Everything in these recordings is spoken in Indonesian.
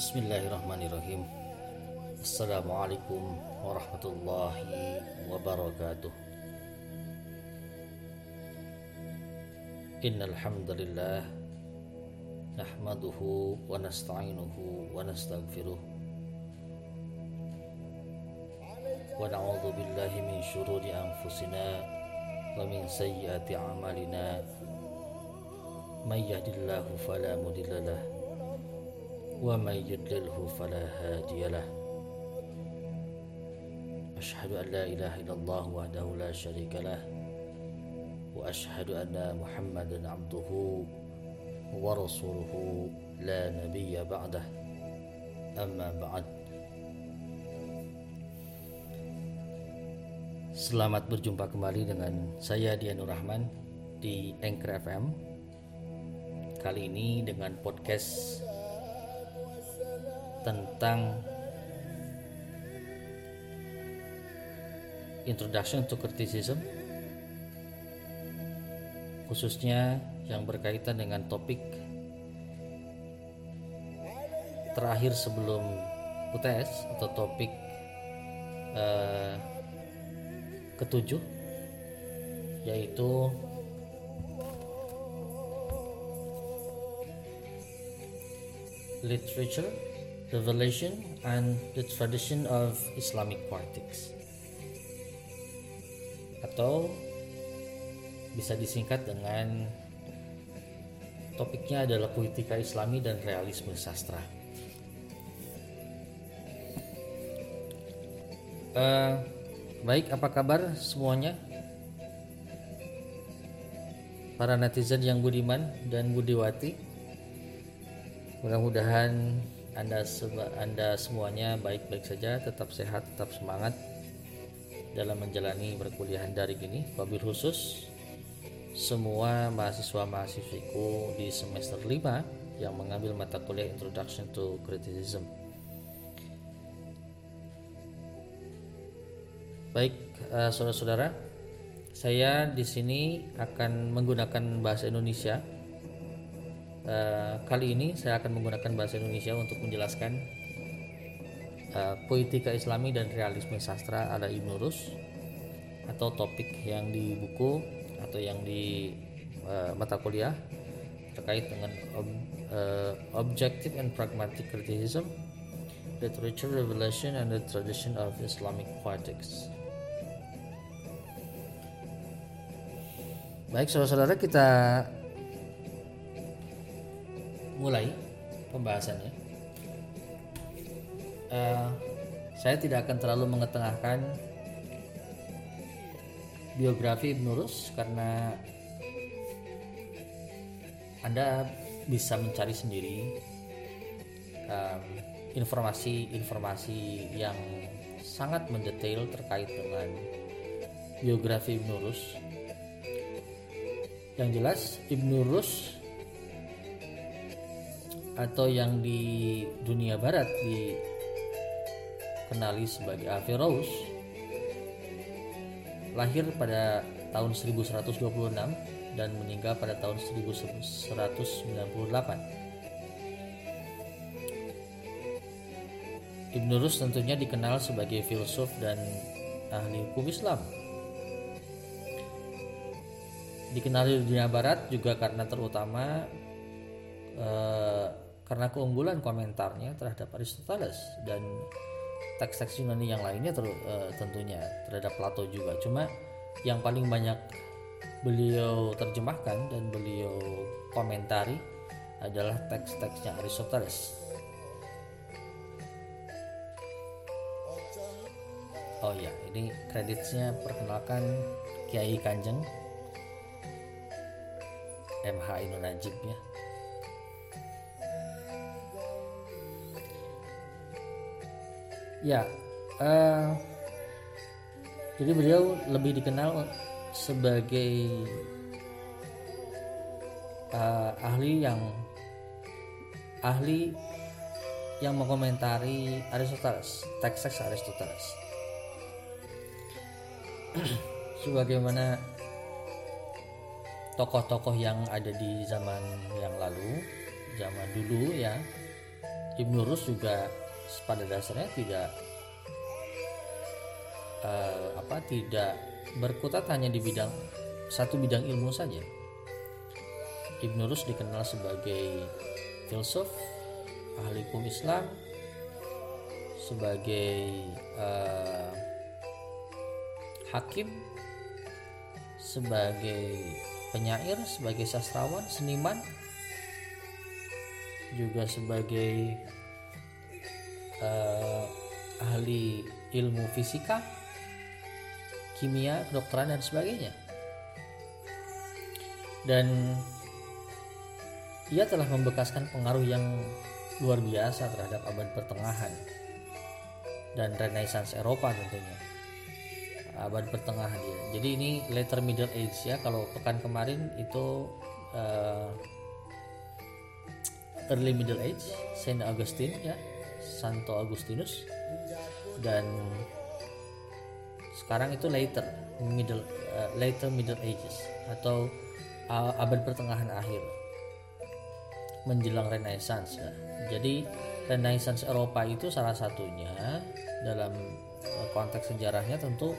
بسم الله الرحمن الرحيم السلام عليكم ورحمة الله وبركاته إن الحمد لله نحمده ونستعينه ونستغفره ونعوذ بالله من شرور أنفسنا ومن سيئات أعمالنا من يهد الله فلا مضل له ومن يضلله فلا هادي له أشهد أن لا إله إلا الله وحده لا شريك له وأشهد أن محمدا عبده ورسوله لا نبي بعده أما بعد Selamat berjumpa kembali dengan saya Dianur Rahman di Anchor FM Kali ini dengan podcast tentang Introduction to Criticism khususnya yang berkaitan dengan topik terakhir sebelum UTS atau topik uh, ketujuh yaitu literature revelation and the tradition of Islamic politics. Atau bisa disingkat dengan topiknya adalah politika islami dan realisme sastra. Uh, baik apa kabar semuanya? Para netizen yang budiman dan budiwati mudah-mudahan anda Anda semuanya baik-baik saja, tetap sehat, tetap semangat dalam menjalani perkuliahan daring ini. Wabil khusus semua mahasiswa-mahasiswiku di semester 5 yang mengambil mata kuliah Introduction to Criticism. Baik, uh, saudara-saudara, saya di sini akan menggunakan bahasa Indonesia Uh, kali ini saya akan menggunakan bahasa Indonesia untuk menjelaskan uh, poetika Islami dan realisme sastra ala Ibnu Rus atau topik yang di buku atau yang di uh, mata kuliah terkait dengan ob, uh, objective and pragmatic criticism, literature revelation and the tradition of Islamic poetics. Baik saudara-saudara kita mulai pembahasannya. Uh, saya tidak akan terlalu mengetengahkan biografi Ibn Rus karena Anda bisa mencari sendiri informasi-informasi um, yang sangat mendetail terkait dengan biografi Ibn Rus. Yang jelas Ibn Rus atau yang di dunia barat dikenali sebagai Averroes lahir pada tahun 1126 dan meninggal pada tahun 1198. Ibn Rus tentunya dikenal sebagai filsuf dan ahli hukum Islam. Dikenal di dunia barat juga karena terutama eh, karena keunggulan komentarnya terhadap Aristoteles dan teks-teks Yunani yang lainnya ter, uh, tentunya terhadap Plato juga. Cuma yang paling banyak beliau terjemahkan dan beliau komentari adalah teks-teksnya Aristoteles. Oh ya, ini kreditnya perkenalkan Kiai Kanjeng MH Inul Najib ya. Ya, uh, jadi beliau lebih dikenal sebagai uh, ahli yang ahli yang mengomentari Aristoteles, teks-teks Aristoteles. Sebagaimana tokoh-tokoh yang ada di zaman yang lalu, zaman dulu ya, Ibnu Rus juga pada dasarnya tidak uh, apa tidak berkutat hanya di bidang satu bidang ilmu saja. Ibnu Rus dikenal sebagai filsuf, ahli hukum Islam, sebagai uh, hakim, sebagai penyair, sebagai sastrawan, seniman, juga sebagai uh, ahli ilmu fisika, kimia, kedokteran dan sebagainya. Dan ia telah membekaskan pengaruh yang luar biasa terhadap abad pertengahan dan renaissance Eropa tentunya. Abad pertengahan ya. Jadi ini later middle age ya. Kalau pekan kemarin itu uh, early middle age Saint Augustine ya Santo Agustinus. Dan sekarang itu later middle uh, later middle ages atau uh, abad pertengahan akhir menjelang renaissance ya. jadi renaissance Eropa itu salah satunya dalam uh, konteks sejarahnya tentu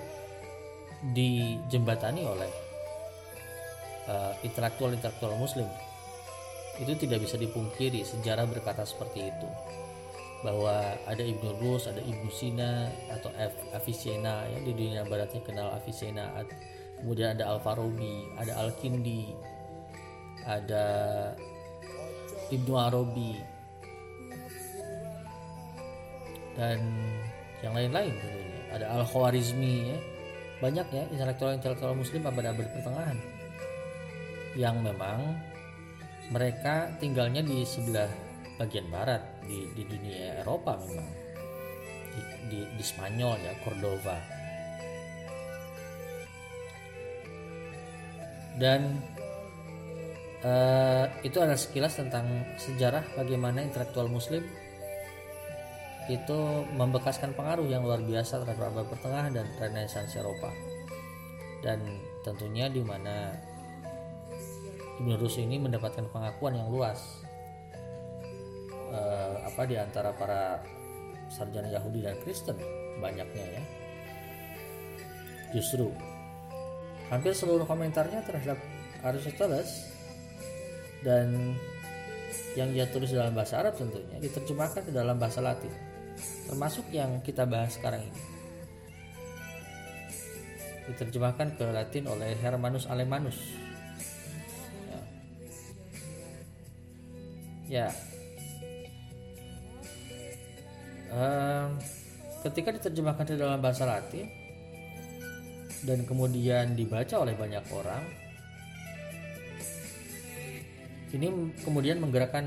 dijembatani oleh intelektual-intelektual muslim. Itu tidak bisa dipungkiri sejarah berkata seperti itu bahwa ada Ibnu Rus, ada Ibnu Sina atau Avicenna ya di dunia baratnya kenal Avicenna. Kemudian ada Al-Farabi, ada Al-Kindi, ada Ibnu Arabi dan yang lain-lain tentunya. Ada Al-Khwarizmi ya. Banyak ya intelektual-intelektual muslim pada abad pertengahan yang memang mereka tinggalnya di sebelah bagian barat di, di dunia Eropa memang. Di, di, di Spanyol ya Cordova. Dan uh, itu adalah sekilas tentang sejarah bagaimana intelektual Muslim itu membekaskan pengaruh yang luar biasa terhadap abad pertengahan dan Renaissance Eropa. Dan tentunya di mana Ibn Rus ini mendapatkan pengakuan yang luas uh, apa di antara para sarjana Yahudi dan Kristen banyaknya ya. Justru. Hampir seluruh komentarnya terhadap Aristoteles dan yang dia tulis dalam bahasa Arab tentunya diterjemahkan ke dalam bahasa Latin termasuk yang kita bahas sekarang ini. Diterjemahkan ke Latin oleh Hermanus Alemanus. Ya, ya um, ketika diterjemahkan ke dalam bahasa Latin dan kemudian dibaca oleh banyak orang ini kemudian menggerakkan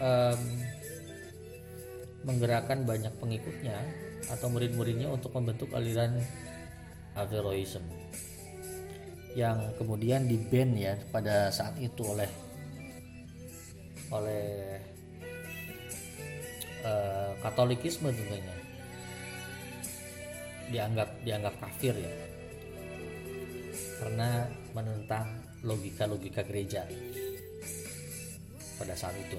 um, menggerakkan banyak pengikutnya atau murid-muridnya untuk membentuk aliran Averroism yang kemudian di ban ya pada saat itu oleh oleh Katolikisme tentunya dianggap dianggap kafir ya karena menentang logika-logika gereja pada saat itu.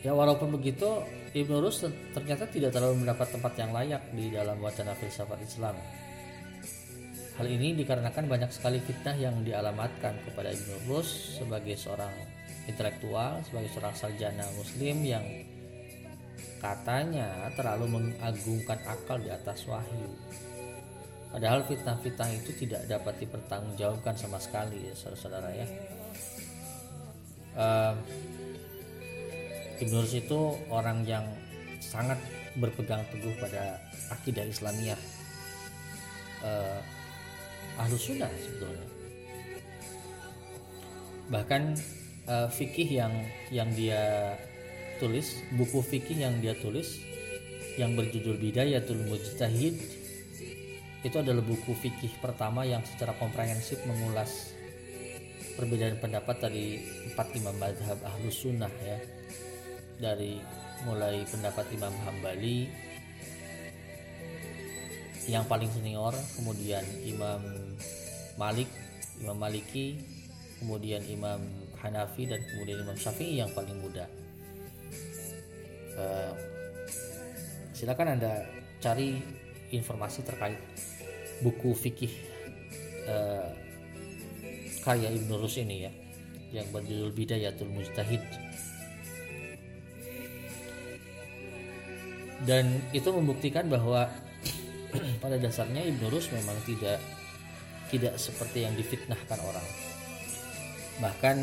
Ya walaupun begitu Ibnu Rus ternyata tidak terlalu mendapat tempat yang layak di dalam wacana filsafat Islam. Hal ini dikarenakan banyak sekali fitnah yang dialamatkan kepada Ibnu Rus sebagai seorang intelektual sebagai seorang sarjana muslim yang katanya terlalu mengagungkan akal di atas wahyu. Padahal fitnah-fitnah itu tidak dapat dipertanggungjawabkan sama sekali ya saudara-saudara ya. Uh, Ibn itu orang yang sangat berpegang teguh pada akidah Islamiyah uh, ahlus sunnah sebetulnya bahkan uh, fikih yang yang dia tulis buku fikih yang dia tulis yang berjudul Bidayatul Mujtahid itu adalah buku fikih pertama yang secara komprehensif mengulas perbedaan pendapat dari empat imam madhab ahlus sunnah ya. Dari mulai pendapat Imam Hambali yang paling senior kemudian Imam Malik Imam Maliki kemudian Imam Hanafi dan kemudian Imam Syafi'i yang paling muda. Uh, silakan anda cari informasi terkait buku fikih uh, karya Ibnu Rus ini ya yang berjudul Bidayatul Mujtahid dan itu membuktikan bahwa pada dasarnya Ibnu Rus memang tidak tidak seperti yang difitnahkan orang bahkan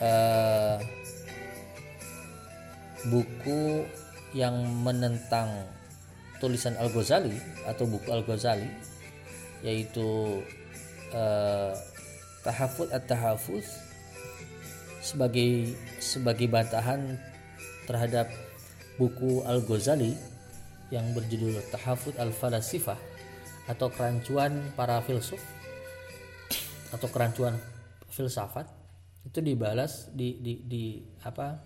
uh, buku yang menentang tulisan Al Ghazali atau buku Al Ghazali yaitu uh, Tahafud at Tahafuz sebagai sebagai bantahan terhadap buku Al Ghazali yang berjudul Tahafud Al Falasifah atau kerancuan para filsuf atau kerancuan filsafat itu dibalas di, di, di apa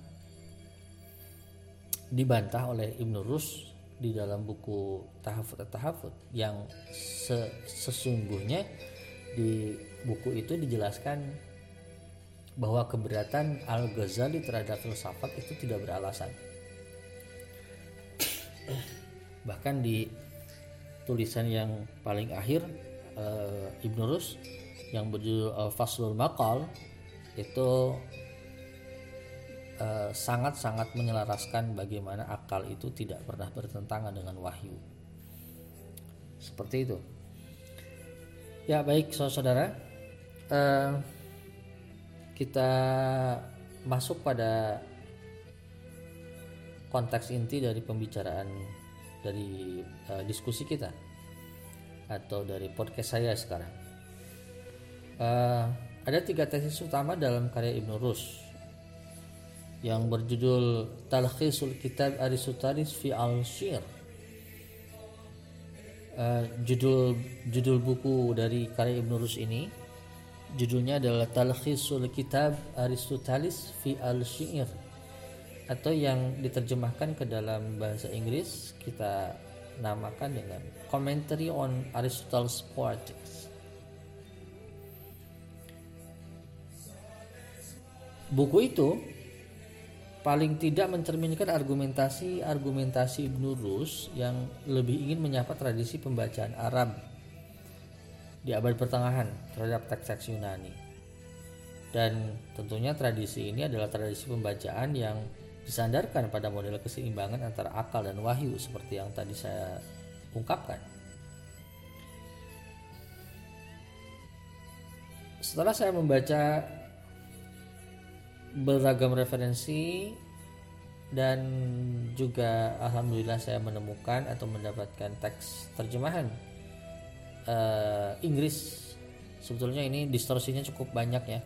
dibantah oleh Ibnu Rus di dalam buku Tahafut Tahafut yang sesungguhnya di buku itu dijelaskan bahwa keberatan Al Ghazali terhadap filsafat itu tidak beralasan. Bahkan di tulisan yang paling akhir uh, Ibnu Rus yang berjudul uh, Faslul Maqal itu Eh, sangat-sangat menyelaraskan bagaimana akal itu tidak pernah bertentangan dengan wahyu. Seperti itu. Ya baik saudara, uh, kita masuk pada konteks inti dari pembicaraan dari uh, diskusi kita atau dari podcast saya sekarang. Uh, ada tiga tesis utama dalam karya Ibnu Rus yang berjudul Talkhisul Kitab Aristoteles fi al-Shir. Uh, judul judul buku dari karya Ibn Rus ini judulnya adalah Talkhisul Kitab Aristoteles fi al-Shir atau yang diterjemahkan ke dalam bahasa Inggris kita namakan dengan Commentary on Aristotle's Poetics. Buku itu paling tidak mencerminkan argumentasi-argumentasi Ibn Rus yang lebih ingin menyapa tradisi pembacaan Arab di abad pertengahan terhadap teks-teks Yunani. Dan tentunya tradisi ini adalah tradisi pembacaan yang disandarkan pada model keseimbangan antara akal dan wahyu seperti yang tadi saya ungkapkan. Setelah saya membaca beragam referensi dan juga alhamdulillah saya menemukan atau mendapatkan teks terjemahan uh, Inggris. Sebetulnya ini distorsinya cukup banyak ya.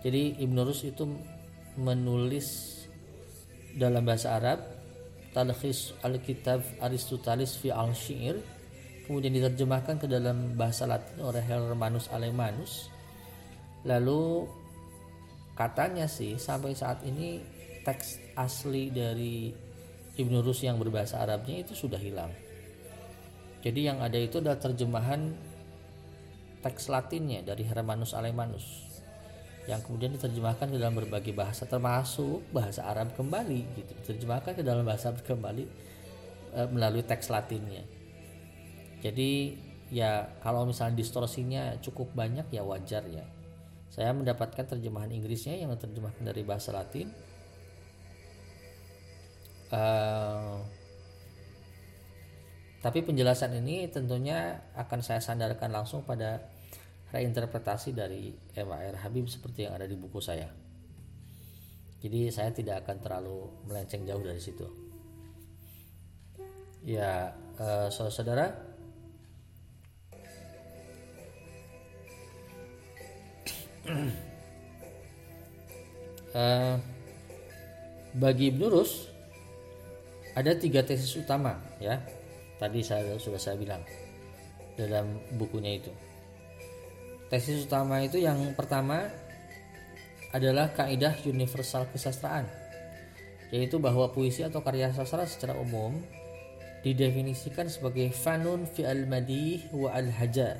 Jadi Ibn Rus itu menulis dalam bahasa Arab Talkhis Alkitab Aristoteles fi al-Syi'r kemudian diterjemahkan ke dalam bahasa Latin oleh Hermanus Alemanus. Lalu katanya sih sampai saat ini teks asli dari Ibnu Rus yang berbahasa Arabnya itu sudah hilang. Jadi yang ada itu adalah terjemahan teks Latinnya dari Hermanus Alemanus yang kemudian diterjemahkan ke dalam berbagai bahasa termasuk bahasa Arab kembali gitu diterjemahkan ke dalam bahasa Arab kembali e, melalui teks Latinnya. Jadi ya kalau misalnya distorsinya cukup banyak ya wajar ya saya mendapatkan terjemahan Inggrisnya yang terjemahkan dari bahasa Latin. Uh, tapi penjelasan ini tentunya akan saya sandarkan langsung pada reinterpretasi dari M.A.R. Habib seperti yang ada di buku saya. Jadi saya tidak akan terlalu melenceng jauh dari situ. Ya, uh, saudara-saudara, uh, bagi Ibnu Rus ada tiga tesis utama ya. Tadi saya sudah saya bilang dalam bukunya itu. Tesis utama itu yang pertama adalah kaidah universal kesastraan yaitu bahwa puisi atau karya sastra secara umum didefinisikan sebagai fanun fi al-madih wa al-haja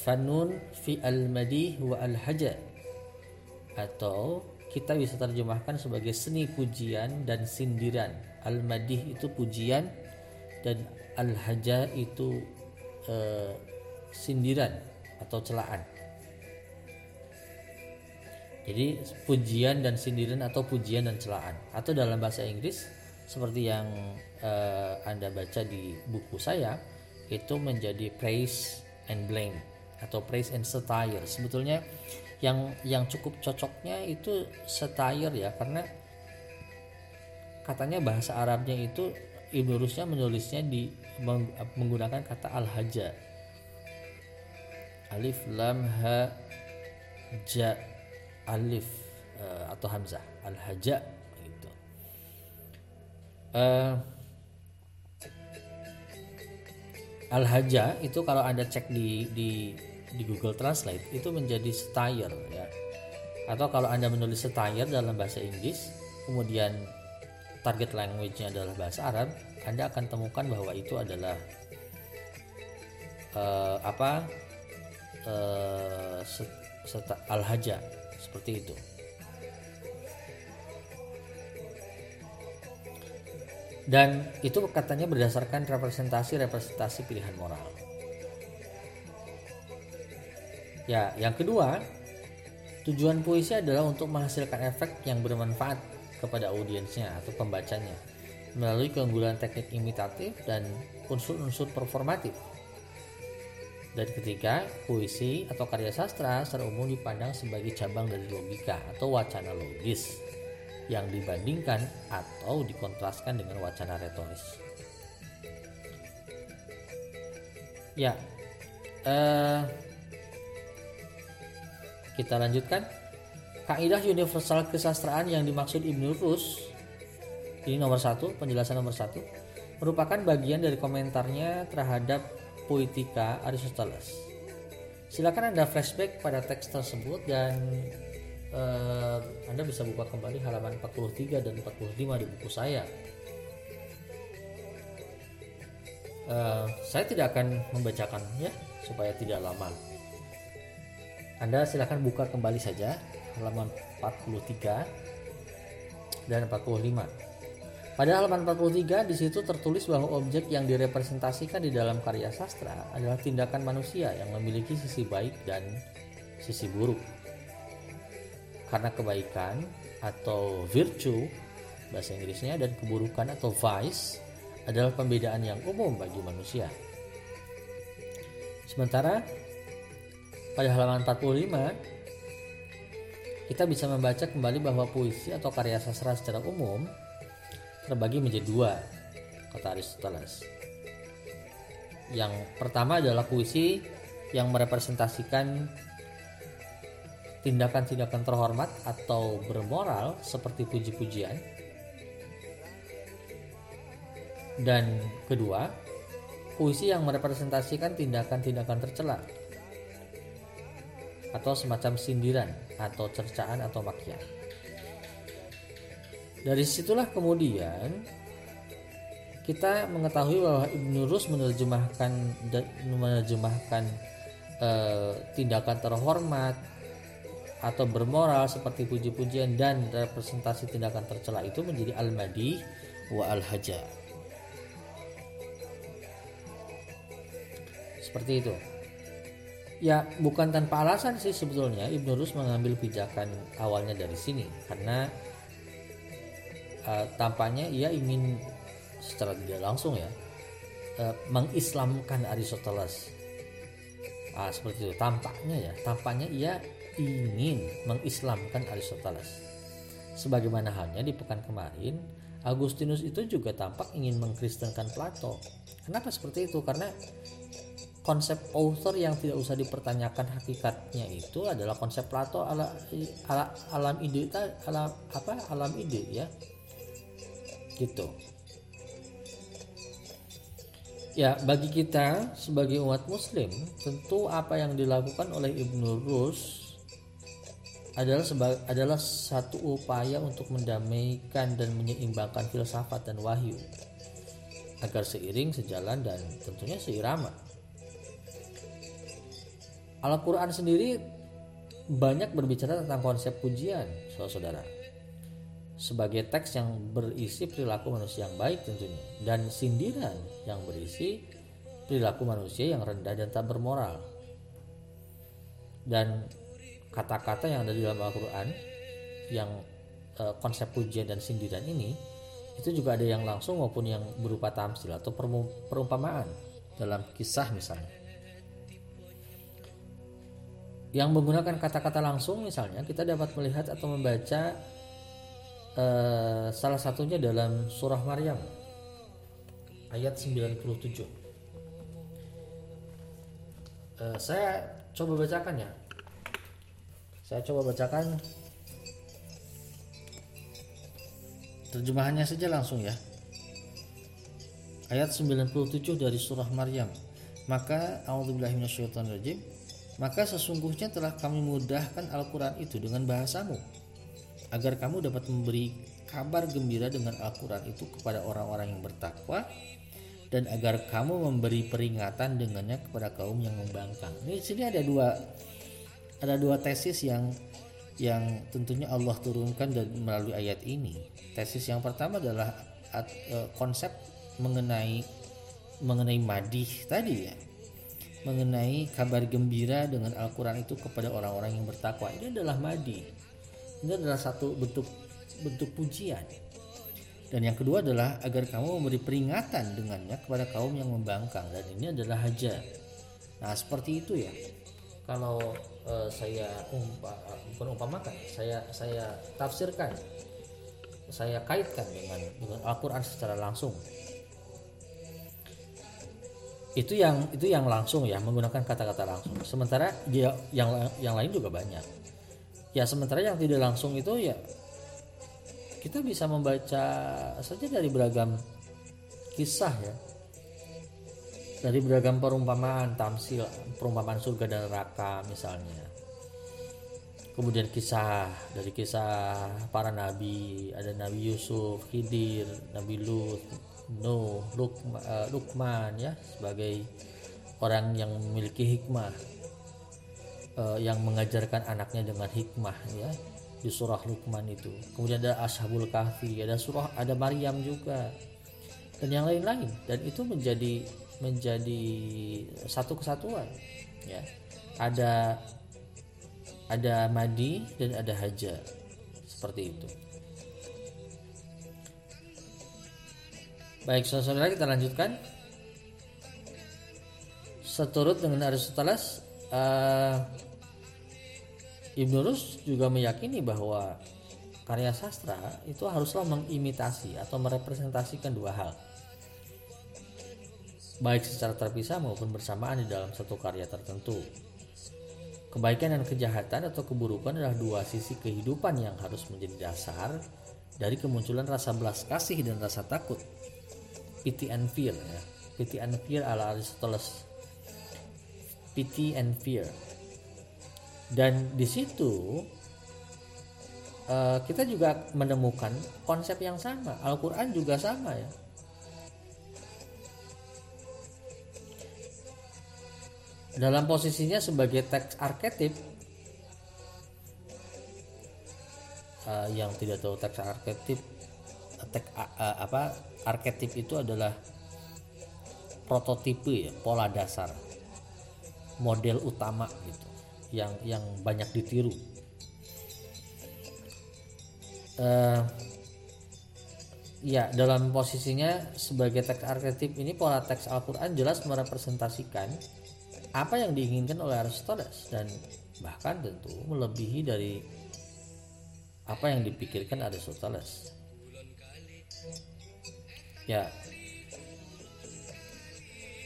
fanun fi al-madih wa al-haja atau kita bisa terjemahkan sebagai seni pujian dan sindiran. Al-madih itu pujian dan al-haja itu eh, sindiran atau celaan. Jadi pujian dan sindiran atau pujian dan celaan atau dalam bahasa Inggris seperti yang uh, Anda baca di buku saya itu menjadi praise and blame atau praise and satire. Sebetulnya yang yang cukup cocoknya itu satire ya karena katanya bahasa Arabnya itu Ibnu Rusya menulisnya di menggunakan kata al-haja. Alif lam ha ja alif uh, atau hamzah al-haja gitu. Uh, al-haja itu kalau anda cek di di di Google Translate itu menjadi satire ya. Atau kalau anda menulis satire dalam bahasa Inggris, kemudian target language-nya adalah bahasa Arab, anda akan temukan bahwa itu adalah uh, apa uh, al-haja seperti itu dan itu katanya berdasarkan representasi-representasi pilihan moral ya yang kedua tujuan puisi adalah untuk menghasilkan efek yang bermanfaat kepada audiensnya atau pembacanya melalui keunggulan teknik imitatif dan unsur-unsur performatif dan ketiga, puisi atau karya sastra secara umum dipandang sebagai cabang dari logika atau wacana logis yang dibandingkan atau dikontraskan dengan wacana retoris. Ya, eh, kita lanjutkan. Kaidah universal kesastraan yang dimaksud Ibnu Rus ini nomor satu, penjelasan nomor satu merupakan bagian dari komentarnya terhadap Poetika Aristoteles. Silakan Anda flashback pada teks tersebut dan uh, Anda bisa buka kembali halaman 43 dan 45 di buku saya. Uh, saya tidak akan membacakan ya supaya tidak lama. Anda silakan buka kembali saja halaman 43 dan 45. Pada halaman 43 di situ tertulis bahwa objek yang direpresentasikan di dalam karya sastra adalah tindakan manusia yang memiliki sisi baik dan sisi buruk. Karena kebaikan atau virtue bahasa Inggrisnya dan keburukan atau vice adalah pembedaan yang umum bagi manusia. Sementara pada halaman 45 kita bisa membaca kembali bahwa puisi atau karya sastra secara umum terbagi menjadi dua kata Aristoteles. Yang pertama adalah puisi yang merepresentasikan tindakan-tindakan terhormat atau bermoral seperti puji-pujian. Dan kedua, puisi yang merepresentasikan tindakan-tindakan tercela atau semacam sindiran atau cercaan atau makian. Dari situlah kemudian kita mengetahui bahwa Ibnu Rus menerjemahkan menerjemahkan eh, tindakan terhormat atau bermoral seperti puji-pujian dan representasi tindakan tercela itu menjadi al-madi wa al-haja. Seperti itu. Ya, bukan tanpa alasan sih sebetulnya. Ibnu Rus mengambil pijakan awalnya dari sini karena uh, tampaknya ia ingin secara tidak langsung ya uh, mengislamkan Aristoteles. Uh, seperti itu. Tampaknya ya tampaknya ia ingin mengislamkan Aristoteles. Sebagaimana halnya di pekan kemarin Agustinus itu juga tampak ingin mengkristenkan Plato. Kenapa seperti itu? Karena konsep author yang tidak usah dipertanyakan hakikatnya itu adalah konsep Plato ala, ala alam ide alam apa alam ide ya. Gitu. Ya bagi kita sebagai umat muslim tentu apa yang dilakukan oleh Ibnu Rus adalah adalah satu upaya untuk mendamaikan dan menyeimbangkan filsafat dan wahyu agar seiring sejalan dan tentunya seirama Al-Quran sendiri banyak berbicara tentang konsep pujian, saudara-saudara. Sebagai teks yang berisi perilaku manusia yang baik tentunya dan sindiran yang berisi perilaku manusia yang rendah dan tak bermoral. Dan kata-kata yang ada di dalam Al-Qur'an yang e, konsep pujian dan sindiran ini itu juga ada yang langsung maupun yang berupa tamsil atau perumpamaan dalam kisah misalnya yang menggunakan kata-kata langsung misalnya kita dapat melihat atau membaca uh, salah satunya dalam surah Maryam ayat 97 uh, eh, saya coba bacakan ya. Saya coba bacakan. Terjemahannya saja langsung ya. Ayat 97 dari surah Maryam. Maka a'udzubillahi maka sesungguhnya telah kami mudahkan Al-Quran itu dengan bahasamu agar kamu dapat memberi kabar gembira dengan Al-Quran itu kepada orang-orang yang bertakwa dan agar kamu memberi peringatan dengannya kepada kaum yang membangkang. Ini sini ada dua ada dua tesis yang yang tentunya Allah turunkan dan melalui ayat ini. Tesis yang pertama adalah e, konsep mengenai mengenai madih tadi ya mengenai kabar gembira dengan Al-Quran itu kepada orang-orang yang bertakwa. Ini adalah madi. Ini adalah satu bentuk bentuk pujian. Dan yang kedua adalah agar kamu memberi peringatan dengannya kepada kaum yang membangkang. Dan ini adalah haja. Nah seperti itu ya. Kalau uh, saya umpa, bukan umpamakan saya saya tafsirkan saya kaitkan dengan dengan Al-Quran secara langsung itu yang itu yang langsung ya menggunakan kata-kata langsung. Sementara dia yang yang lain juga banyak. Ya sementara yang tidak langsung itu ya kita bisa membaca saja dari beragam kisah ya. Dari beragam perumpamaan tamsil perumpamaan surga dan neraka misalnya. Kemudian kisah dari kisah para nabi ada nabi Yusuf Khidir nabi Lut Nuh, uh, Lukman ya sebagai orang yang memiliki hikmah uh, yang mengajarkan anaknya dengan hikmah ya di surah Lukman itu. Kemudian ada Ashabul Kahfi, ada surah ada Maryam juga dan yang lain-lain dan itu menjadi menjadi satu kesatuan ya. Ada ada madi dan ada haja seperti itu. Baik, saudara kita lanjutkan. Seturut dengan Aristoteles, uh, Ibn Rus juga meyakini bahwa karya sastra itu haruslah mengimitasi atau merepresentasikan dua hal. Baik secara terpisah maupun bersamaan di dalam satu karya tertentu. Kebaikan dan kejahatan atau keburukan adalah dua sisi kehidupan yang harus menjadi dasar dari kemunculan rasa belas kasih dan rasa takut pity and fear ya. Pity and fear ala Aristoteles. Pity and fear dan di situ uh, kita juga menemukan konsep yang sama. Al-Quran juga sama ya. Dalam posisinya sebagai teks arketip uh, yang tidak tahu teks arketip teks uh, apa arketip itu adalah prototipe ya, pola dasar, model utama gitu, yang yang banyak ditiru. Uh, ya dalam posisinya sebagai teks arketip ini pola teks Al-Quran jelas merepresentasikan apa yang diinginkan oleh Aristoteles dan bahkan tentu melebihi dari apa yang dipikirkan Aristoteles ya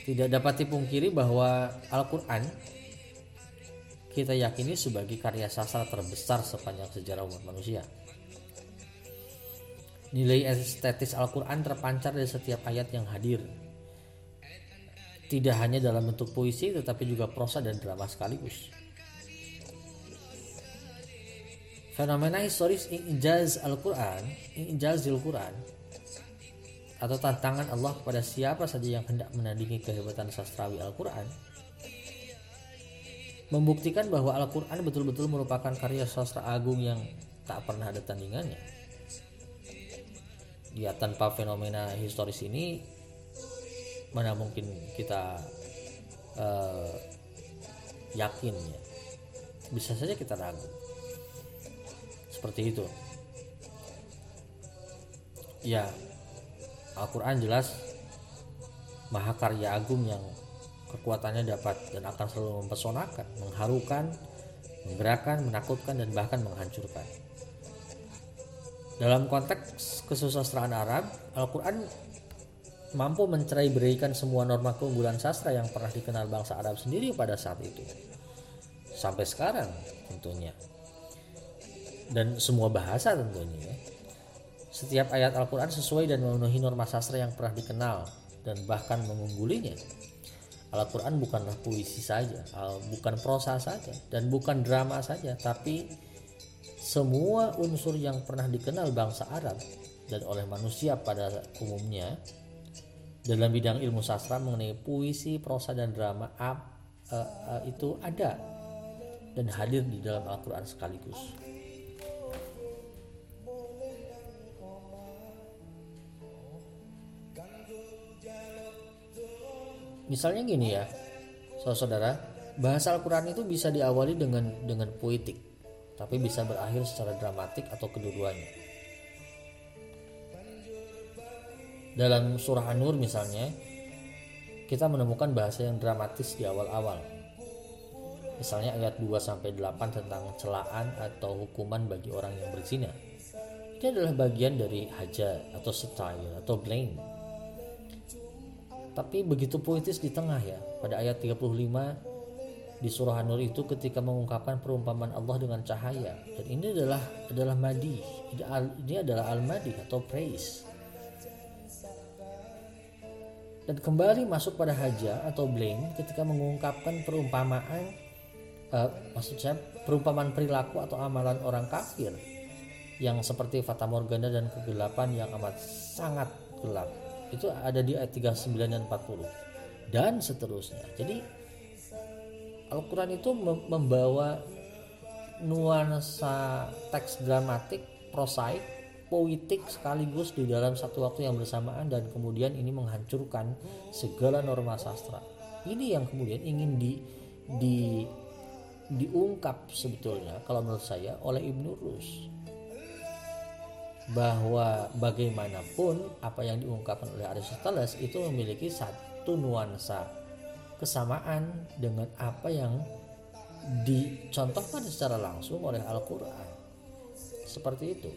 tidak dapat dipungkiri bahwa Al-Quran kita yakini sebagai karya sastra terbesar sepanjang sejarah umat manusia. Nilai estetis Al-Quran terpancar dari setiap ayat yang hadir. Tidak hanya dalam bentuk puisi tetapi juga prosa dan drama sekaligus. Fenomena historis injaz Al-Quran, injaz Al-Quran atau tantangan Allah kepada siapa saja yang hendak menandingi kehebatan sastrawi Al-Quran membuktikan bahwa Al-Quran betul-betul merupakan karya sastra agung yang tak pernah ada tandingannya. Ya tanpa fenomena historis ini, mana mungkin kita uh, yakin ya. Bisa saja kita ragu. Seperti itu. Ya, Al-Quran jelas mahakarya agung yang kekuatannya dapat dan akan selalu mempesonakan, mengharukan, menggerakkan, menakutkan, dan bahkan menghancurkan. Dalam konteks kesusastraan Arab, Al-Quran mampu mencerai beraikan semua norma keunggulan sastra yang pernah dikenal bangsa Arab sendiri pada saat itu. Sampai sekarang tentunya. Dan semua bahasa tentunya. Setiap ayat Al-Quran sesuai dan memenuhi norma sastra yang pernah dikenal dan bahkan mengunggulinya. Al-Quran bukanlah puisi saja, bukan prosa saja, dan bukan drama saja, tapi semua unsur yang pernah dikenal bangsa Arab dan oleh manusia pada umumnya dalam bidang ilmu sastra mengenai puisi, prosa, dan drama uh, uh, itu ada dan hadir di dalam Al-Quran sekaligus. Misalnya gini ya, saudara, bahasa Al-Quran itu bisa diawali dengan dengan poetik, tapi bisa berakhir secara dramatik atau kedua-duanya. Dalam surah An-Nur misalnya, kita menemukan bahasa yang dramatis di awal-awal. Misalnya ayat 2 sampai 8 tentang celaan atau hukuman bagi orang yang berzina. Ini adalah bagian dari haja atau style atau blame tapi begitu puitis di tengah ya pada ayat 35 di surah An-Nur itu ketika mengungkapkan perumpamaan Allah dengan cahaya. Dan ini adalah adalah madi ini adalah al-madi atau praise. Dan kembali masuk pada haja atau blame ketika mengungkapkan perumpamaan uh, maksud saya perumpamaan perilaku atau amalan orang kafir yang seperti fata morgana dan kegelapan yang amat sangat gelap itu ada di ayat 39 dan 40 dan seterusnya. Jadi Al-Quran itu membawa nuansa teks dramatik prosaik poetik sekaligus di dalam satu waktu yang bersamaan dan kemudian ini menghancurkan segala norma sastra. Ini yang kemudian ingin di di diungkap sebetulnya kalau menurut saya oleh Ibnu Rus bahwa bagaimanapun apa yang diungkapkan oleh Aristoteles itu memiliki satu nuansa kesamaan dengan apa yang dicontohkan secara langsung oleh Al-Quran. Seperti itu.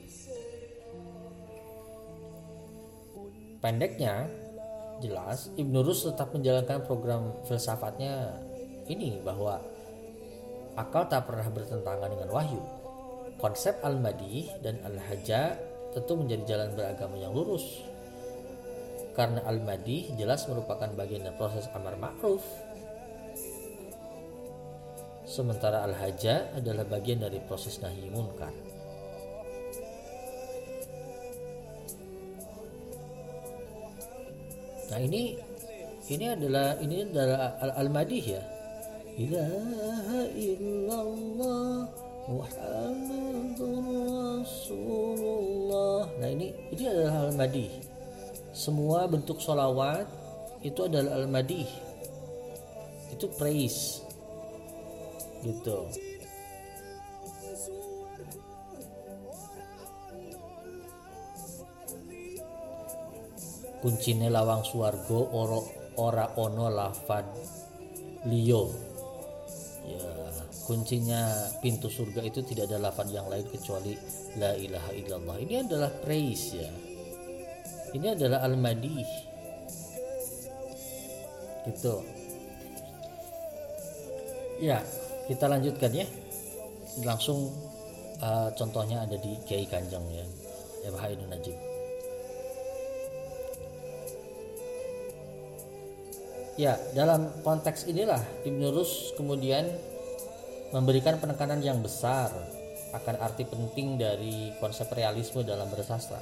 Pendeknya jelas Ibn Rus tetap menjalankan program filsafatnya ini bahwa akal tak pernah bertentangan dengan wahyu. Konsep al-madi dan al-haja tentu menjadi jalan beragama yang lurus. Karena al-madi jelas merupakan bagian dari proses amar ma'ruf. Sementara al-haja adalah bagian dari proses nahi munkar. Nah ini ini adalah ini adalah al-madih ya. Ilaha illallah Rasulullah. Nah ini ini adalah al-madih. Semua bentuk sholawat itu adalah al-madih. Itu praise. Gitu. Kuncine lawang suargo oro ora ono lafad liyo. Ya kuncinya pintu surga itu tidak ada lafaz yang lain kecuali la ilaha illallah. Ini adalah praise ya. Ini adalah al-madih. Gitu. Ya kita lanjutkan ya. Langsung uh, contohnya ada di Kiai Kanjeng ya Ebah Ainun Najib. Ya, dalam konteks inilah Ibnu Rus kemudian memberikan penekanan yang besar akan arti penting dari konsep realisme dalam bersastra.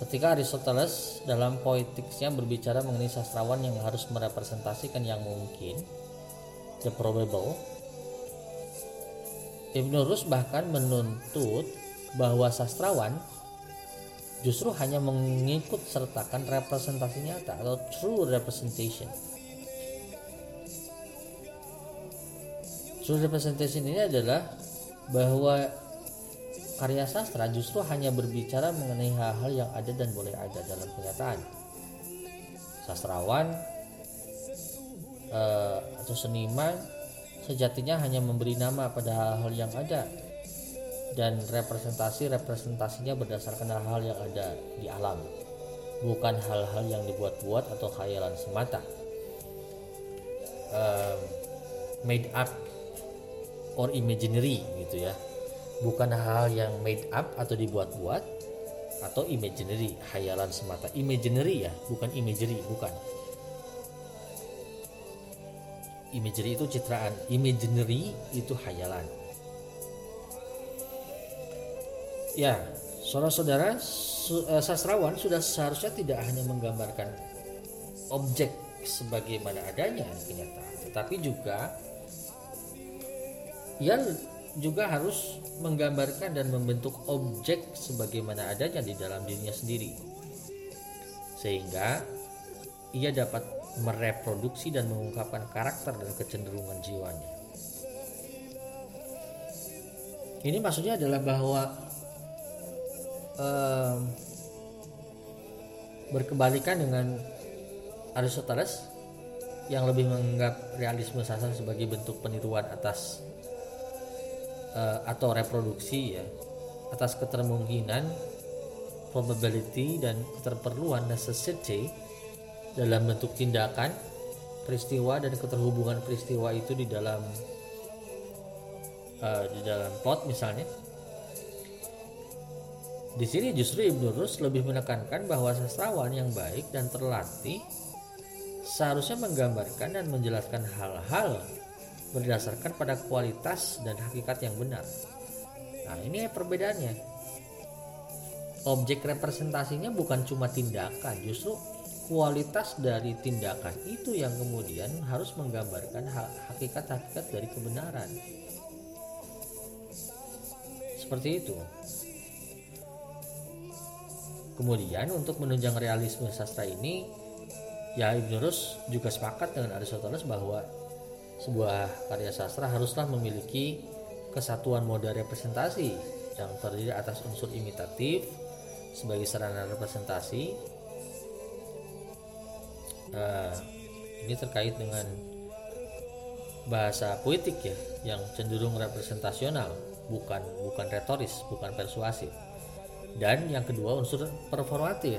ketika Aristoteles dalam poetiknya berbicara mengenai sastrawan yang harus merepresentasikan yang mungkin the probable Ibn Rus bahkan menuntut bahwa sastrawan justru hanya mengikut sertakan representasi nyata atau true representation. True representation ini adalah bahwa karya sastra justru hanya berbicara mengenai hal-hal yang ada dan boleh ada dalam kenyataan. Sastrawan uh, atau seniman sejatinya hanya memberi nama pada hal-hal yang ada dan representasi representasinya berdasarkan hal-hal yang ada di alam bukan hal-hal yang dibuat-buat atau khayalan semata uh, made up or imaginary gitu ya. Bukan hal yang made up atau dibuat-buat atau imaginary hayalan semata. Imaginary ya bukan imagery bukan. Imagery itu citraan imaginary itu hayalan ya saudara-saudara eh, sastrawan sudah seharusnya tidak hanya menggambarkan objek sebagaimana adanya kenyataan tetapi juga ia juga harus menggambarkan dan membentuk objek sebagaimana adanya di dalam dirinya sendiri. Sehingga ia dapat mereproduksi dan mengungkapkan karakter dan kecenderungan jiwanya. Ini maksudnya adalah bahwa um, berkebalikan dengan Aristoteles yang lebih menganggap realisme sastra sebagai bentuk peniruan atas uh, atau reproduksi ya atas ketermungkinan probability dan keterperluan necessity dalam bentuk tindakan peristiwa dan keterhubungan peristiwa itu di dalam uh, di dalam plot misalnya. Di sini justru Ibnu Rus lebih menekankan bahwa sastrawan yang baik dan terlatih seharusnya menggambarkan dan menjelaskan hal-hal berdasarkan pada kualitas dan hakikat yang benar. Nah, ini perbedaannya. Objek representasinya bukan cuma tindakan, justru kualitas dari tindakan itu yang kemudian harus menggambarkan hakikat-hakikat dari kebenaran. Seperti itu. Kemudian untuk menunjang realisme sastra ini, ya Ibn Rus juga sepakat dengan Aristoteles bahwa sebuah karya sastra haruslah memiliki kesatuan moda representasi yang terdiri atas unsur imitatif sebagai sarana representasi. Nah, ini terkait dengan bahasa poetik ya, yang cenderung representasional, bukan bukan retoris, bukan persuasif. Dan yang kedua unsur performatif,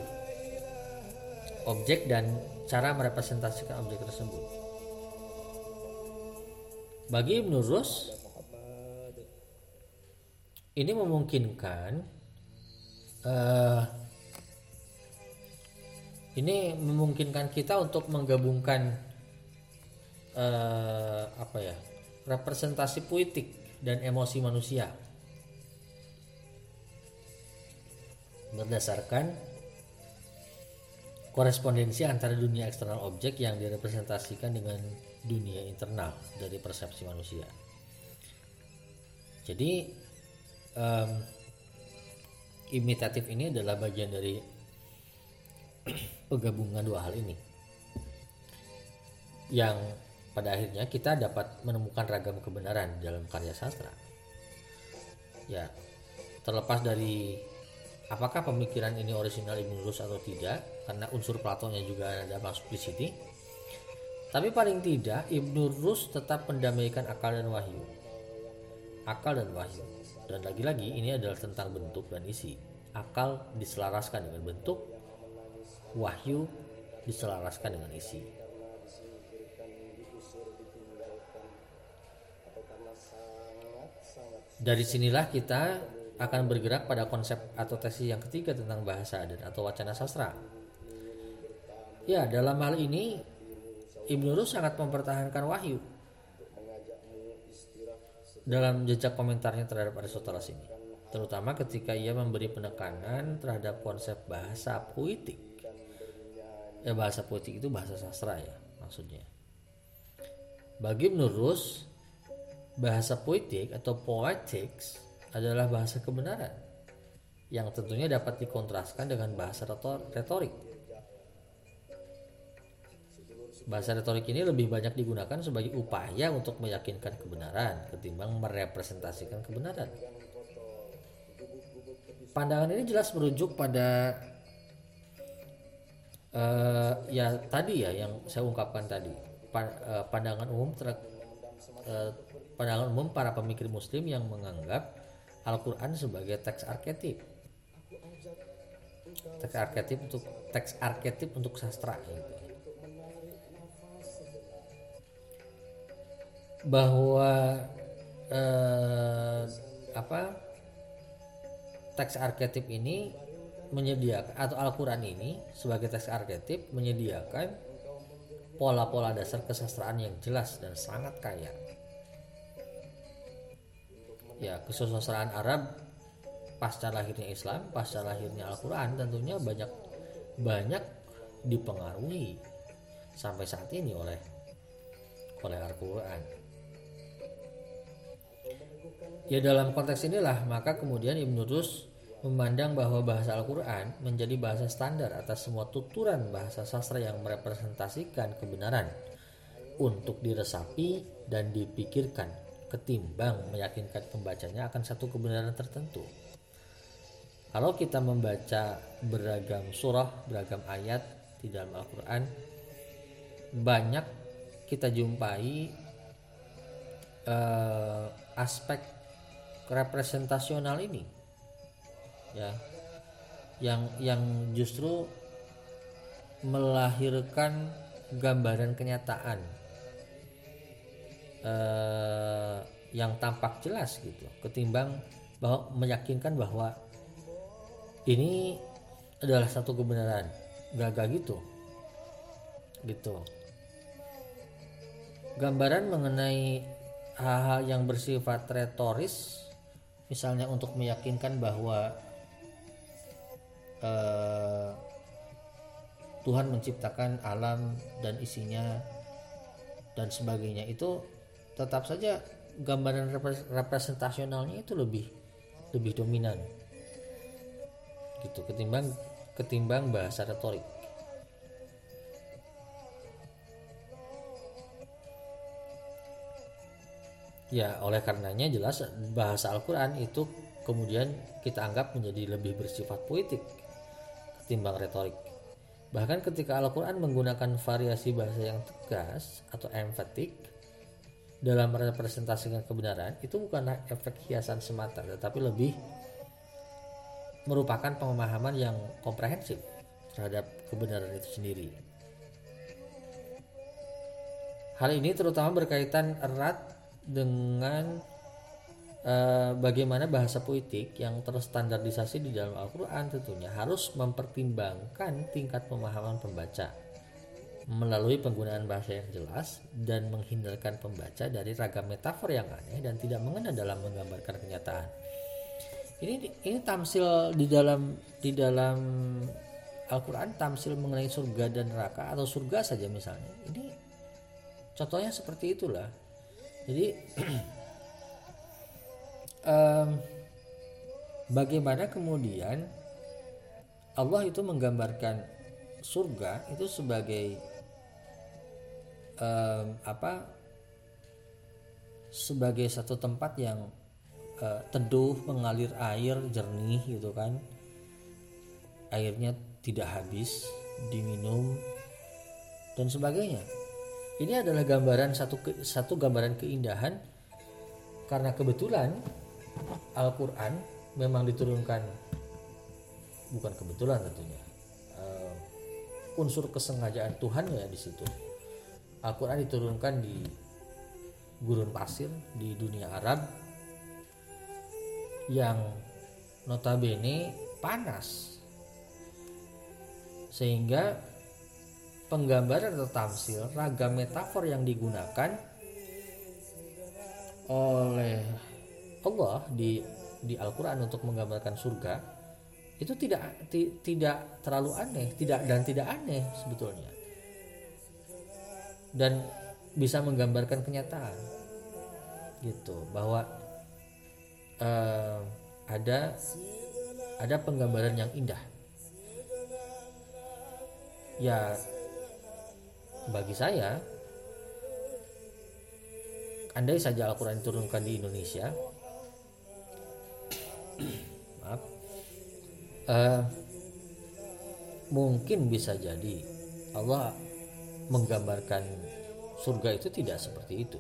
objek dan cara merepresentasikan objek tersebut. Bagi Ibn Rus ini memungkinkan uh, ini memungkinkan kita untuk menggabungkan uh, apa ya representasi puitik dan emosi manusia. Berdasarkan korespondensi antara dunia eksternal objek yang direpresentasikan dengan dunia internal dari persepsi manusia. Jadi um, imitatif ini adalah bagian dari penggabungan dua hal ini yang pada akhirnya kita dapat menemukan ragam kebenaran dalam karya sastra. Ya, terlepas dari apakah pemikiran ini orisinal Ibn Rus atau tidak, karena unsur Platonnya juga ada masuk di sini tapi paling tidak Ibnu Rus tetap mendamaikan akal dan wahyu. Akal dan wahyu. Dan lagi-lagi ini adalah tentang bentuk dan isi. Akal diselaraskan dengan bentuk, wahyu diselaraskan dengan isi. Dari sinilah kita akan bergerak pada konsep atau tesis yang ketiga tentang bahasa dan atau wacana sastra. Ya, dalam hal ini Ibnu Rus sangat mempertahankan wahyu dalam jejak komentarnya terhadap Aristoteles ini. terutama ketika ia memberi penekanan terhadap konsep bahasa puitik. Ya bahasa puitik itu bahasa sastra ya maksudnya. Bagi menurus bahasa puitik atau poetics adalah bahasa kebenaran yang tentunya dapat dikontraskan dengan bahasa retorik. Bahasa retorik ini lebih banyak digunakan sebagai upaya untuk meyakinkan kebenaran ketimbang merepresentasikan kebenaran. Pandangan ini jelas merujuk pada uh, ya tadi ya yang saya ungkapkan tadi uh, pandangan umum ter, uh, pandangan umum para pemikir Muslim yang menganggap Al-Quran sebagai teks arketip teks arketip untuk teks arketip untuk sastra gitu. Bahwa eh, apa teks arketip ini menyediakan atau Al-Quran ini sebagai teks arketip menyediakan pola-pola dasar kesastraan yang jelas dan sangat kaya. Ya, kesusastraan Arab pasca lahirnya Islam, pasca lahirnya Al-Quran tentunya banyak banyak dipengaruhi sampai saat ini oleh oleh Al-Quran. Ya dalam konteks inilah maka kemudian Ibnu Rus memandang bahwa bahasa Al-Quran menjadi bahasa standar atas semua tuturan bahasa sastra yang merepresentasikan kebenaran untuk diresapi dan dipikirkan ketimbang meyakinkan pembacanya akan satu kebenaran tertentu. Kalau kita membaca beragam surah, beragam ayat di dalam Al-Quran, banyak kita jumpai uh, aspek representasional ini. Ya. Yang yang justru melahirkan gambaran kenyataan. Eh, yang tampak jelas gitu. Ketimbang bahwa meyakinkan bahwa ini adalah satu kebenaran. Gagal gitu. Gitu. Gambaran mengenai hal-hal yang bersifat retoris misalnya untuk meyakinkan bahwa uh, Tuhan menciptakan alam dan isinya dan sebagainya itu tetap saja gambaran representasionalnya itu lebih lebih dominan gitu ketimbang ketimbang bahasa retorik ya oleh karenanya jelas bahasa Al-Quran itu kemudian kita anggap menjadi lebih bersifat poetik ketimbang retorik. Bahkan ketika Al-Quran menggunakan variasi bahasa yang tegas atau emphatic dalam merepresentasikan kebenaran, itu bukanlah efek hiasan semata, tetapi lebih merupakan pemahaman yang komprehensif terhadap kebenaran itu sendiri. Hal ini terutama berkaitan erat dengan Eh, bagaimana bahasa puitik yang terstandardisasi di dalam Al-Quran tentunya harus mempertimbangkan tingkat pemahaman pembaca melalui penggunaan bahasa yang jelas dan menghindarkan pembaca dari ragam metafor yang aneh dan tidak mengena dalam menggambarkan kenyataan. Ini ini tamsil di dalam di dalam Al-Quran tamsil mengenai surga dan neraka atau surga saja misalnya. Ini contohnya seperti itulah. Jadi um, bagaimana kemudian Allah itu menggambarkan surga itu sebagai um, apa sebagai satu tempat yang uh, teduh mengalir air jernih gitu kan. Airnya tidak habis diminum dan sebagainya ini adalah gambaran satu satu gambaran keindahan. Karena kebetulan Al-Quran memang diturunkan bukan kebetulan tentunya uh, unsur kesengajaan Tuhan ya di situ. Al-Quran diturunkan di gurun pasir di dunia Arab yang notabene panas. Sehingga penggambaran atau tamsil ragam metafor yang digunakan oleh Allah di di Al-Qur'an untuk menggambarkan surga itu tidak tidak terlalu aneh, tidak dan tidak aneh sebetulnya. Dan bisa menggambarkan kenyataan. Gitu, bahwa uh, ada ada penggambaran yang indah. Ya bagi saya andai saja Al-Quran diturunkan di Indonesia maaf uh, mungkin bisa jadi Allah menggambarkan surga itu tidak seperti itu.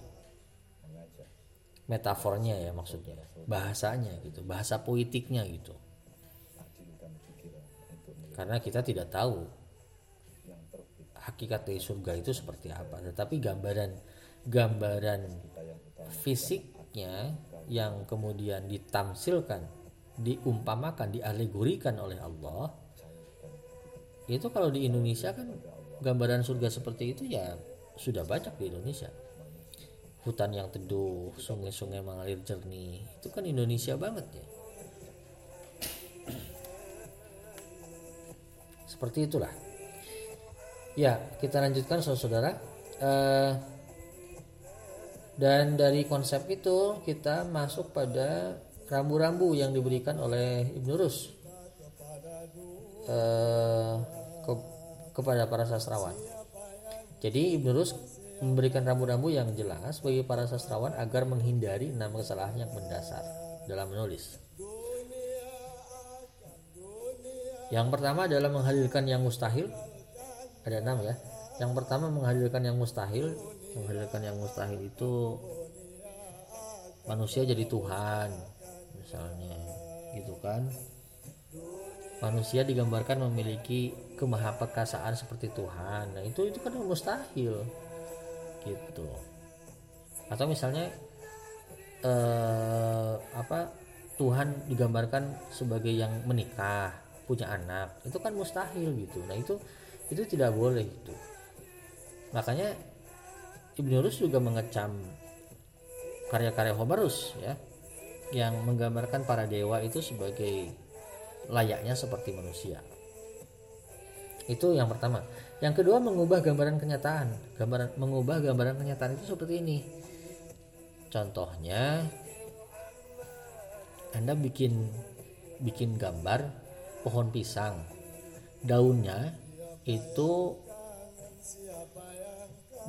Metafornya ya maksudnya bahasanya gitu bahasa poetiknya gitu. Karena kita tidak tahu hakikat dari surga itu seperti apa. Tetapi gambaran gambaran fisiknya yang kemudian ditamsilkan diumpamakan dialegorikan oleh Allah itu kalau di Indonesia kan gambaran surga seperti itu ya sudah banyak di Indonesia. Hutan yang teduh sungai-sungai mengalir jernih itu kan Indonesia banget ya. Seperti itulah ya kita lanjutkan saudara-saudara uh, dan dari konsep itu kita masuk pada rambu-rambu yang diberikan oleh Ibnu Rus uh, ke, kepada para sastrawan. Jadi Ibnu Rus memberikan rambu-rambu yang jelas bagi para sastrawan agar menghindari enam kesalahan yang mendasar dalam menulis. Yang pertama adalah menghadirkan yang mustahil ada enam ya. Yang pertama menghadirkan yang mustahil. Menghadirkan yang mustahil itu manusia jadi Tuhan misalnya gitu kan. Manusia digambarkan memiliki kemahapekasaan seperti Tuhan. Nah itu itu kan mustahil gitu. Atau misalnya eh, apa Tuhan digambarkan sebagai yang menikah punya anak. Itu kan mustahil gitu. Nah itu itu tidak boleh itu makanya Ibnu Rus juga mengecam karya-karya Homerus ya yang menggambarkan para dewa itu sebagai layaknya seperti manusia. Itu yang pertama. Yang kedua mengubah gambaran kenyataan. Gambaran mengubah gambaran kenyataan itu seperti ini. Contohnya anda bikin bikin gambar pohon pisang. Daunnya itu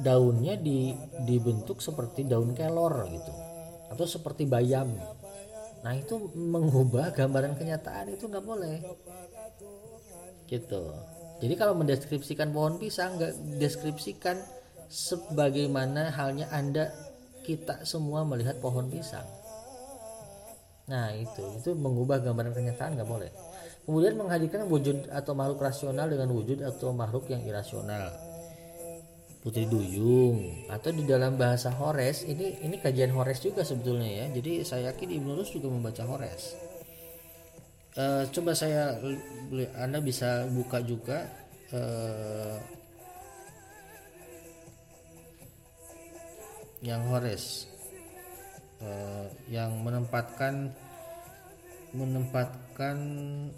daunnya di, dibentuk seperti daun kelor gitu atau seperti bayam. Nah itu mengubah gambaran kenyataan itu nggak boleh gitu. Jadi kalau mendeskripsikan pohon pisang nggak deskripsikan sebagaimana halnya anda kita semua melihat pohon pisang. Nah itu itu mengubah gambaran kenyataan nggak boleh kemudian menghadirkan wujud atau makhluk rasional dengan wujud atau makhluk yang irasional. Putri duyung. Atau di dalam bahasa Hores ini ini kajian Hores juga sebetulnya ya. Jadi saya yakin Ibnu Rus juga membaca Hores. Uh, coba saya anda bisa buka juga uh, yang Hores. Uh, yang menempatkan menempatkan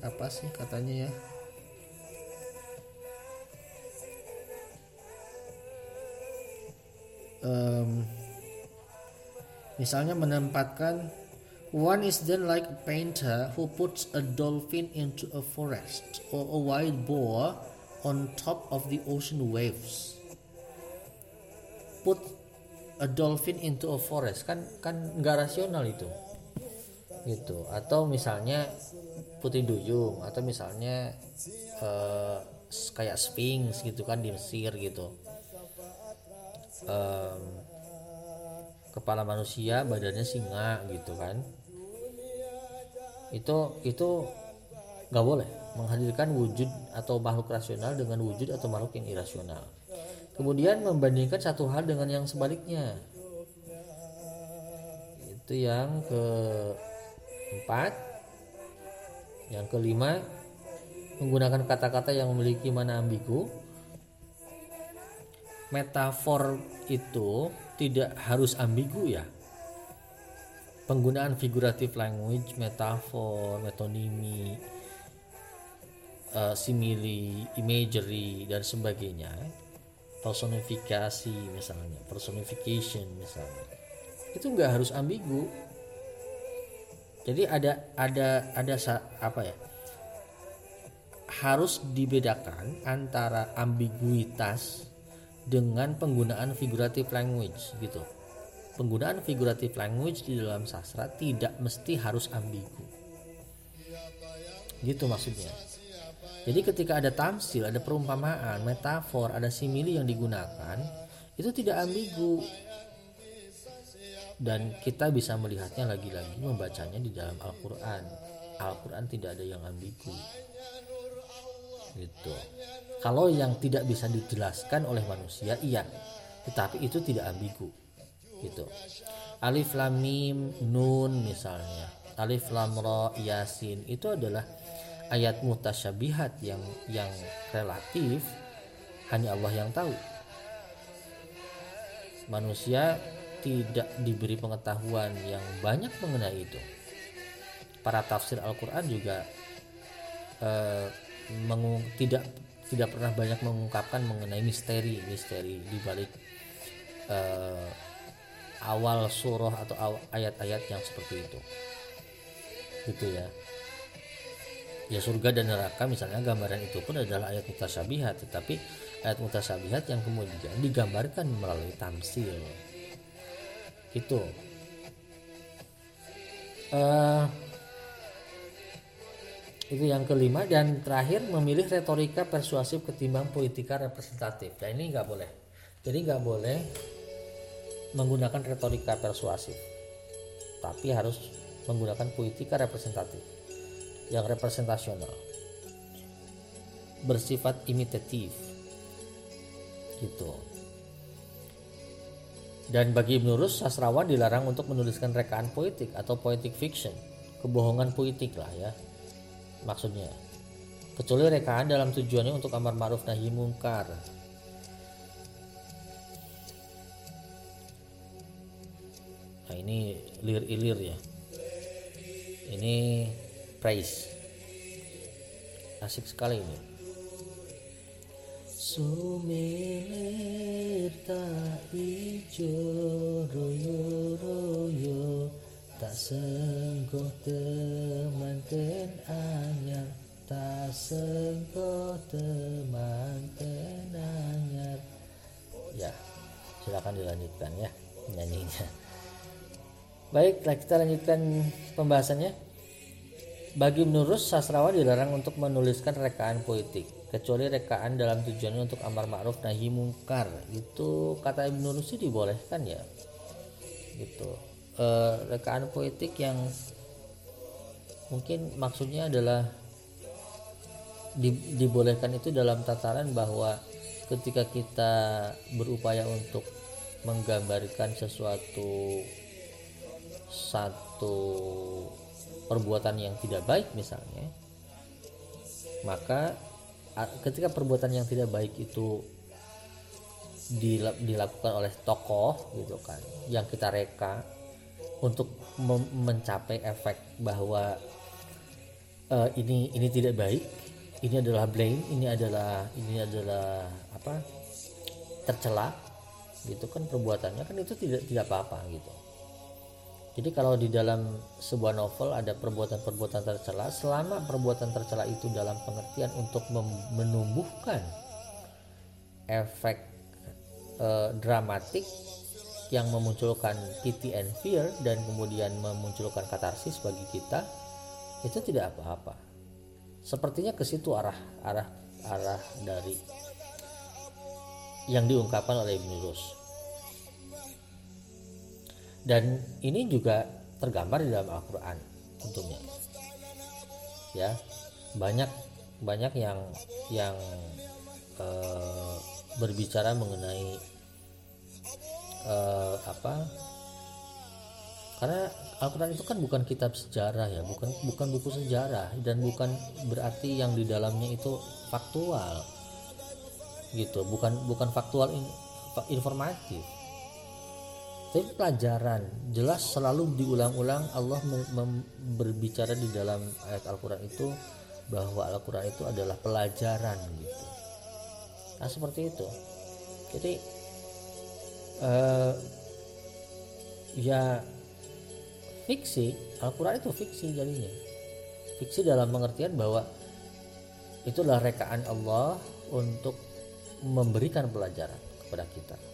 apa sih katanya ya? Um, misalnya menempatkan one is then like a painter who puts a dolphin into a forest or a wild boar on top of the ocean waves. Put a dolphin into a forest. Kan kan nggak rasional itu gitu. Atau misalnya putih duyung atau misalnya uh, kayak sphinx gitu kan di Mesir gitu. Um, kepala manusia badannya singa gitu kan. Itu itu nggak boleh menghadirkan wujud atau makhluk rasional dengan wujud atau makhluk yang irasional. Kemudian membandingkan satu hal dengan yang sebaliknya. Itu yang ke Empat, yang kelima, menggunakan kata-kata yang memiliki mana ambigu. Metafor itu tidak harus ambigu ya. penggunaan figuratif language metafor metonimi uh, simili imagery dan sebagainya personifikasi misalnya personification misalnya itu nggak harus ambigu jadi ada ada ada apa ya? Harus dibedakan antara ambiguitas dengan penggunaan figuratif language gitu. Penggunaan figuratif language di dalam sastra tidak mesti harus ambigu. Gitu maksudnya. Jadi ketika ada tamsil ada perumpamaan metafor ada simili yang digunakan itu tidak ambigu dan kita bisa melihatnya lagi-lagi membacanya di dalam Al-Quran. Al-Quran tidak ada yang ambigu. Gitu. Kalau yang tidak bisa dijelaskan oleh manusia iya. Tetapi itu tidak ambigu. Gitu. Alif lam mim nun misalnya. Alif lam ra yasin. Itu adalah ayat mutasyabihat yang yang relatif. Hanya Allah yang tahu. Manusia tidak diberi pengetahuan yang banyak mengenai itu. Para tafsir Al-Quran juga eh, tidak tidak pernah banyak mengungkapkan mengenai misteri misteri di balik eh, awal surah atau ayat-ayat yang seperti itu. Gitu ya. Ya surga dan neraka misalnya gambaran itu pun adalah ayat mutasyabihat tetapi ayat mutasyabihat yang kemudian digambarkan melalui tamsil itu uh, itu yang kelima dan terakhir memilih retorika persuasif ketimbang politika representatif. Nah ini nggak boleh. Jadi nggak boleh menggunakan retorika persuasif tapi harus menggunakan politika representatif yang representasional bersifat imitatif. Gitu dan bagi Ibn Rus, sastrawan dilarang untuk menuliskan rekaan poetik atau poetic fiction, kebohongan poetik lah ya, maksudnya. Kecuali rekaan dalam tujuannya untuk amar ma'ruf nahi mungkar. Nah ini lir-ilir ya. Ini praise. Asik sekali ini. Sumilir tak ijo royo royo Tak senggoh temanten anyar Tak senggoh temanten anyar Ya silakan dilanjutkan ya nyanyinya. Baiklah kita lanjutkan pembahasannya. Bagi menurut sastrawan dilarang untuk menuliskan rekaan poetik kecuali rekaan dalam tujuannya untuk amar ma'ruf nahi mungkar. Itu kata Ibnu Rusi dibolehkan ya? Gitu. E, rekaan poetik yang mungkin maksudnya adalah di, dibolehkan itu dalam tataran bahwa ketika kita berupaya untuk menggambarkan sesuatu satu perbuatan yang tidak baik misalnya maka ketika perbuatan yang tidak baik itu dilakukan oleh tokoh gitu kan yang kita reka untuk mencapai efek bahwa uh, ini ini tidak baik ini adalah blame ini adalah ini adalah apa tercela gitu kan perbuatannya kan itu tidak tidak apa-apa gitu jadi kalau di dalam sebuah novel ada perbuatan-perbuatan tercela, selama perbuatan tercela itu dalam pengertian untuk menumbuhkan efek eh, dramatik yang memunculkan pity and fear dan kemudian memunculkan katarsis bagi kita, itu tidak apa-apa. Sepertinya ke situ arah arah arah dari yang diungkapkan oleh Ibn Rus dan ini juga tergambar di dalam Al-Quran tentunya. Ya banyak banyak yang yang e, berbicara mengenai e, apa? Karena Al-Quran itu kan bukan kitab sejarah ya bukan bukan buku sejarah dan bukan berarti yang di dalamnya itu faktual. Gitu bukan bukan faktual in, informatif tapi pelajaran jelas selalu diulang-ulang. Allah berbicara di dalam ayat Al-Quran itu bahwa Al-Quran itu adalah pelajaran gitu. Nah seperti itu. Jadi uh, ya fiksi Al-Quran itu fiksi jadinya. Fiksi dalam pengertian bahwa itulah rekaan Allah untuk memberikan pelajaran kepada kita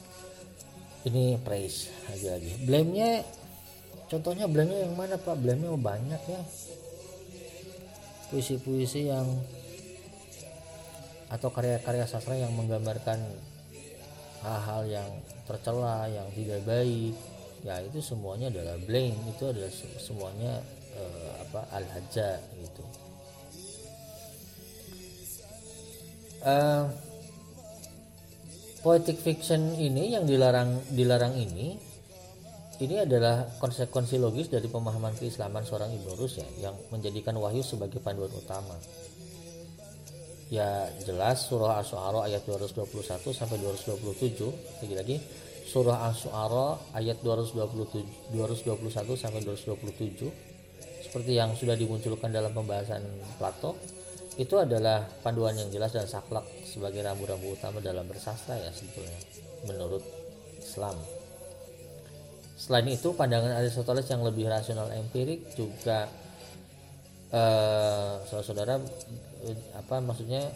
ini praise lagi-lagi. Blame-nya contohnya blame-nya yang mana pak? Blame-nya banyak ya. Puisi-puisi yang atau karya-karya sastra yang menggambarkan hal-hal yang tercela, yang tidak baik, ya itu semuanya adalah blame, itu adalah semuanya eh, apa al-haja gitu. Uh, poetic fiction ini yang dilarang dilarang ini ini adalah konsekuensi logis dari pemahaman keislaman seorang Ibnu Rus ya, yang menjadikan wahyu sebagai panduan utama. Ya jelas surah Asy-Syu'ara ayat 221 sampai 227 lagi-lagi surah Asy-Syu'ara ayat 227 221 sampai 227 seperti yang sudah dimunculkan dalam pembahasan Plato itu adalah panduan yang jelas dan saklek sebagai rambu-rambu utama dalam bersastra ya sebetulnya menurut Islam. Selain itu, pandangan Aristoteles yang lebih rasional empirik juga eh, saudara-saudara eh, apa maksudnya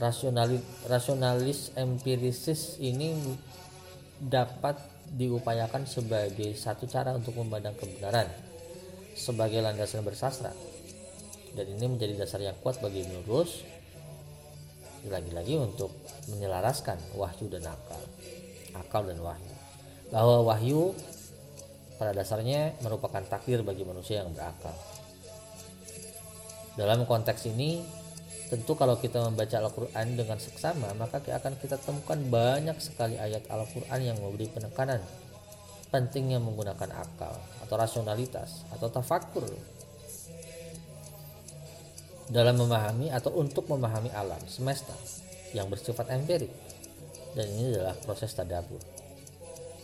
rasionalis rasionalis empirisis ini dapat diupayakan sebagai satu cara untuk memandang kebenaran sebagai landasan bersastra dan ini menjadi dasar yang kuat bagi Nurus lagi-lagi untuk menyelaraskan wahyu dan akal. Akal dan wahyu. Bahwa wahyu pada dasarnya merupakan takdir bagi manusia yang berakal. Dalam konteks ini, tentu kalau kita membaca Al-Quran dengan seksama, maka akan kita temukan banyak sekali ayat Al-Quran yang memberi penekanan pentingnya menggunakan akal atau rasionalitas atau tafakur dalam memahami atau untuk memahami alam semesta yang bersifat empirik dan ini adalah proses tadabur.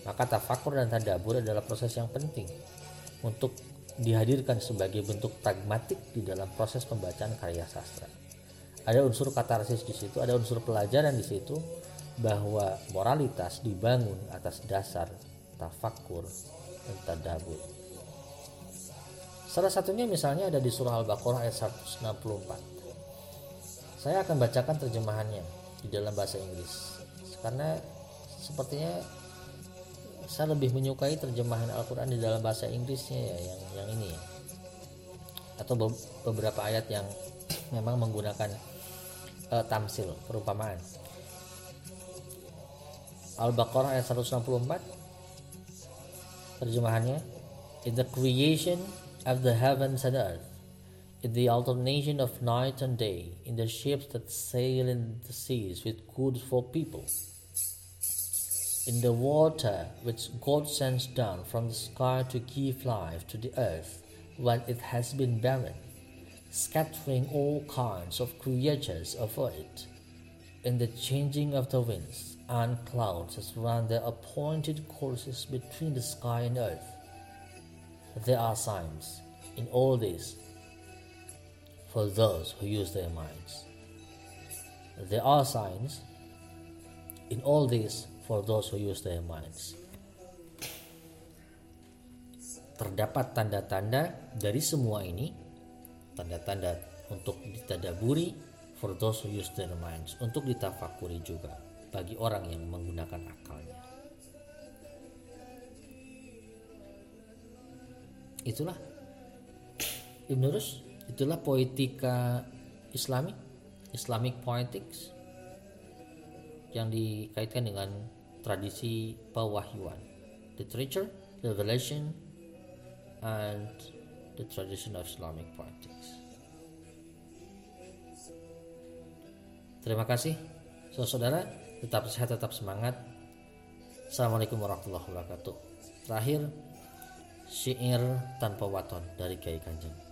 Maka tafakur dan tadabur adalah proses yang penting untuk dihadirkan sebagai bentuk pragmatik di dalam proses pembacaan karya sastra. Ada unsur katarsis di situ, ada unsur pelajaran di situ bahwa moralitas dibangun atas dasar tafakur dan tadabur. Salah satunya misalnya ada di surah Al-Baqarah ayat 164. Saya akan bacakan terjemahannya di dalam bahasa Inggris. Karena sepertinya saya lebih menyukai terjemahan Al-Quran di dalam bahasa Inggrisnya ya yang yang ini ya. Atau beberapa ayat yang memang menggunakan uh, tamsil perumpamaan. Al-Baqarah ayat 164 terjemahannya in the creation of the heavens and earth in the alternation of night and day in the ships that sail in the seas with goods for people in the water which God sends down from the sky to give life to the earth when it has been barren, scattering all kinds of creatures over it, in the changing of the winds and clouds as run their appointed courses between the sky and earth. There are signs in all this for those who use their minds. There are signs in all this for those who use their minds. Terdapat tanda-tanda dari semua ini, tanda-tanda untuk ditadaburi for those who use their minds, untuk ditafakuri juga bagi orang yang menggunakan akalnya. Itulah. Ibn Rus, itulah poetika Islami, Islamic poetics yang dikaitkan dengan tradisi pewahyuan. Literature revelation and the tradition of Islamic practice terima kasih saudara tetap sehat tetap semangat. Assalamualaikum warahmatullahi wabarakatuh. Terakhir syair tanpa waton dari Kiai Kanjeng